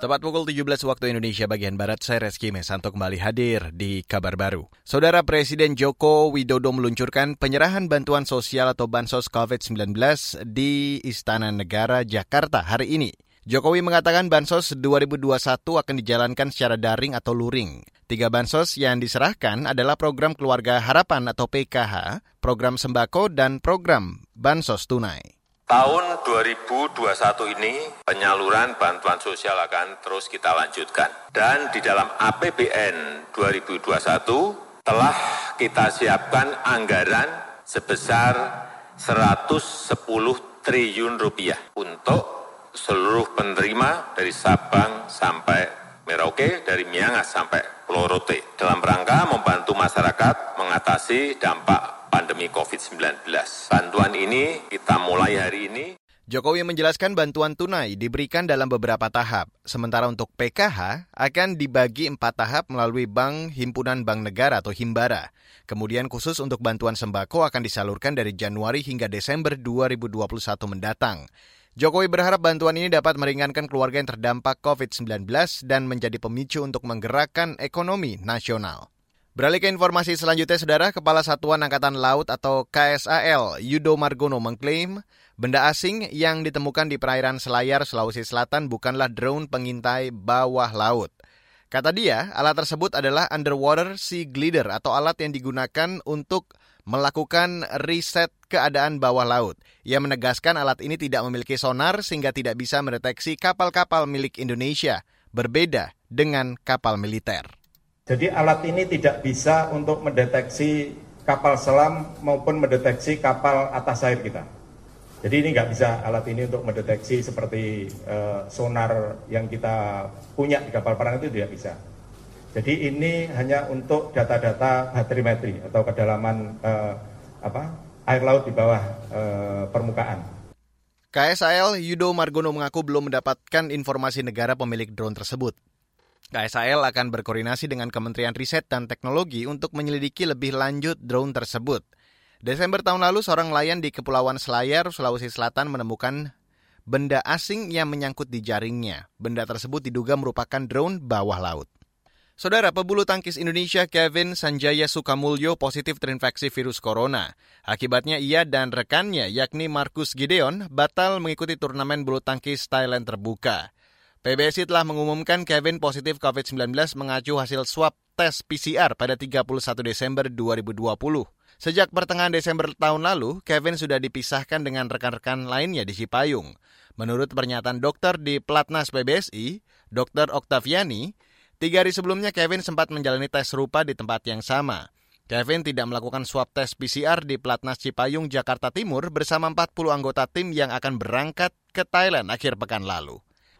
Tepat pukul 17 waktu Indonesia bagian Barat, saya Reski Mesanto kembali hadir di kabar baru. Saudara Presiden Joko Widodo meluncurkan penyerahan bantuan sosial atau Bansos COVID-19 di Istana Negara, Jakarta hari ini. Jokowi mengatakan Bansos 2021 akan dijalankan secara daring atau luring. Tiga Bansos yang diserahkan adalah program Keluarga Harapan atau PKH, program Sembako, dan program Bansos Tunai. Tahun 2021 ini penyaluran bantuan sosial akan terus kita lanjutkan. Dan di dalam APBN 2021 telah kita siapkan anggaran sebesar 110 triliun rupiah untuk seluruh penerima dari Sabang sampai Merauke, dari Miangas sampai Pulau Rote dalam rangka membantu masyarakat mengatasi dampak pandemi COVID-19. Bantuan ini hari ini. Jokowi menjelaskan bantuan tunai diberikan dalam beberapa tahap, sementara untuk PKH akan dibagi empat tahap melalui Bank Himpunan Bank Negara atau Himbara. Kemudian khusus untuk bantuan sembako akan disalurkan dari Januari hingga Desember 2021 mendatang. Jokowi berharap bantuan ini dapat meringankan keluarga yang terdampak COVID-19 dan menjadi pemicu untuk menggerakkan ekonomi nasional. Beralih ke informasi selanjutnya, Saudara, Kepala Satuan Angkatan Laut atau KSAL, Yudo Margono mengklaim benda asing yang ditemukan di perairan Selayar, Sulawesi Selatan bukanlah drone pengintai bawah laut. Kata dia, alat tersebut adalah underwater sea glider atau alat yang digunakan untuk melakukan riset keadaan bawah laut. Ia menegaskan alat ini tidak memiliki sonar sehingga tidak bisa mendeteksi kapal-kapal milik Indonesia, berbeda dengan kapal militer. Jadi alat ini tidak bisa untuk mendeteksi kapal selam maupun mendeteksi kapal atas air kita. Jadi ini nggak bisa alat ini untuk mendeteksi seperti uh, sonar yang kita punya di kapal perang itu tidak bisa. Jadi ini hanya untuk data-data baterimetri atau kedalaman uh, apa air laut di bawah uh, permukaan. KSAL Yudo Margono mengaku belum mendapatkan informasi negara pemilik drone tersebut. KSAL akan berkoordinasi dengan Kementerian Riset dan Teknologi untuk menyelidiki lebih lanjut drone tersebut. Desember tahun lalu, seorang nelayan di Kepulauan Selayar, Sulawesi Selatan menemukan benda asing yang menyangkut di jaringnya. Benda tersebut diduga merupakan drone bawah laut. Saudara pebulu tangkis Indonesia Kevin Sanjaya Sukamulyo positif terinfeksi virus corona. Akibatnya ia dan rekannya yakni Markus Gideon batal mengikuti turnamen bulu tangkis Thailand terbuka. PBSI telah mengumumkan Kevin positif COVID-19 mengacu hasil swab tes PCR pada 31 Desember 2020. Sejak pertengahan Desember tahun lalu, Kevin sudah dipisahkan dengan rekan-rekan lainnya di Cipayung. Menurut pernyataan dokter di Platnas PBSI, Dr. Oktaviani, tiga hari sebelumnya Kevin sempat menjalani tes serupa di tempat yang sama. Kevin tidak melakukan swab tes PCR di Platnas Cipayung, Jakarta Timur bersama 40 anggota tim yang akan berangkat ke Thailand akhir pekan lalu.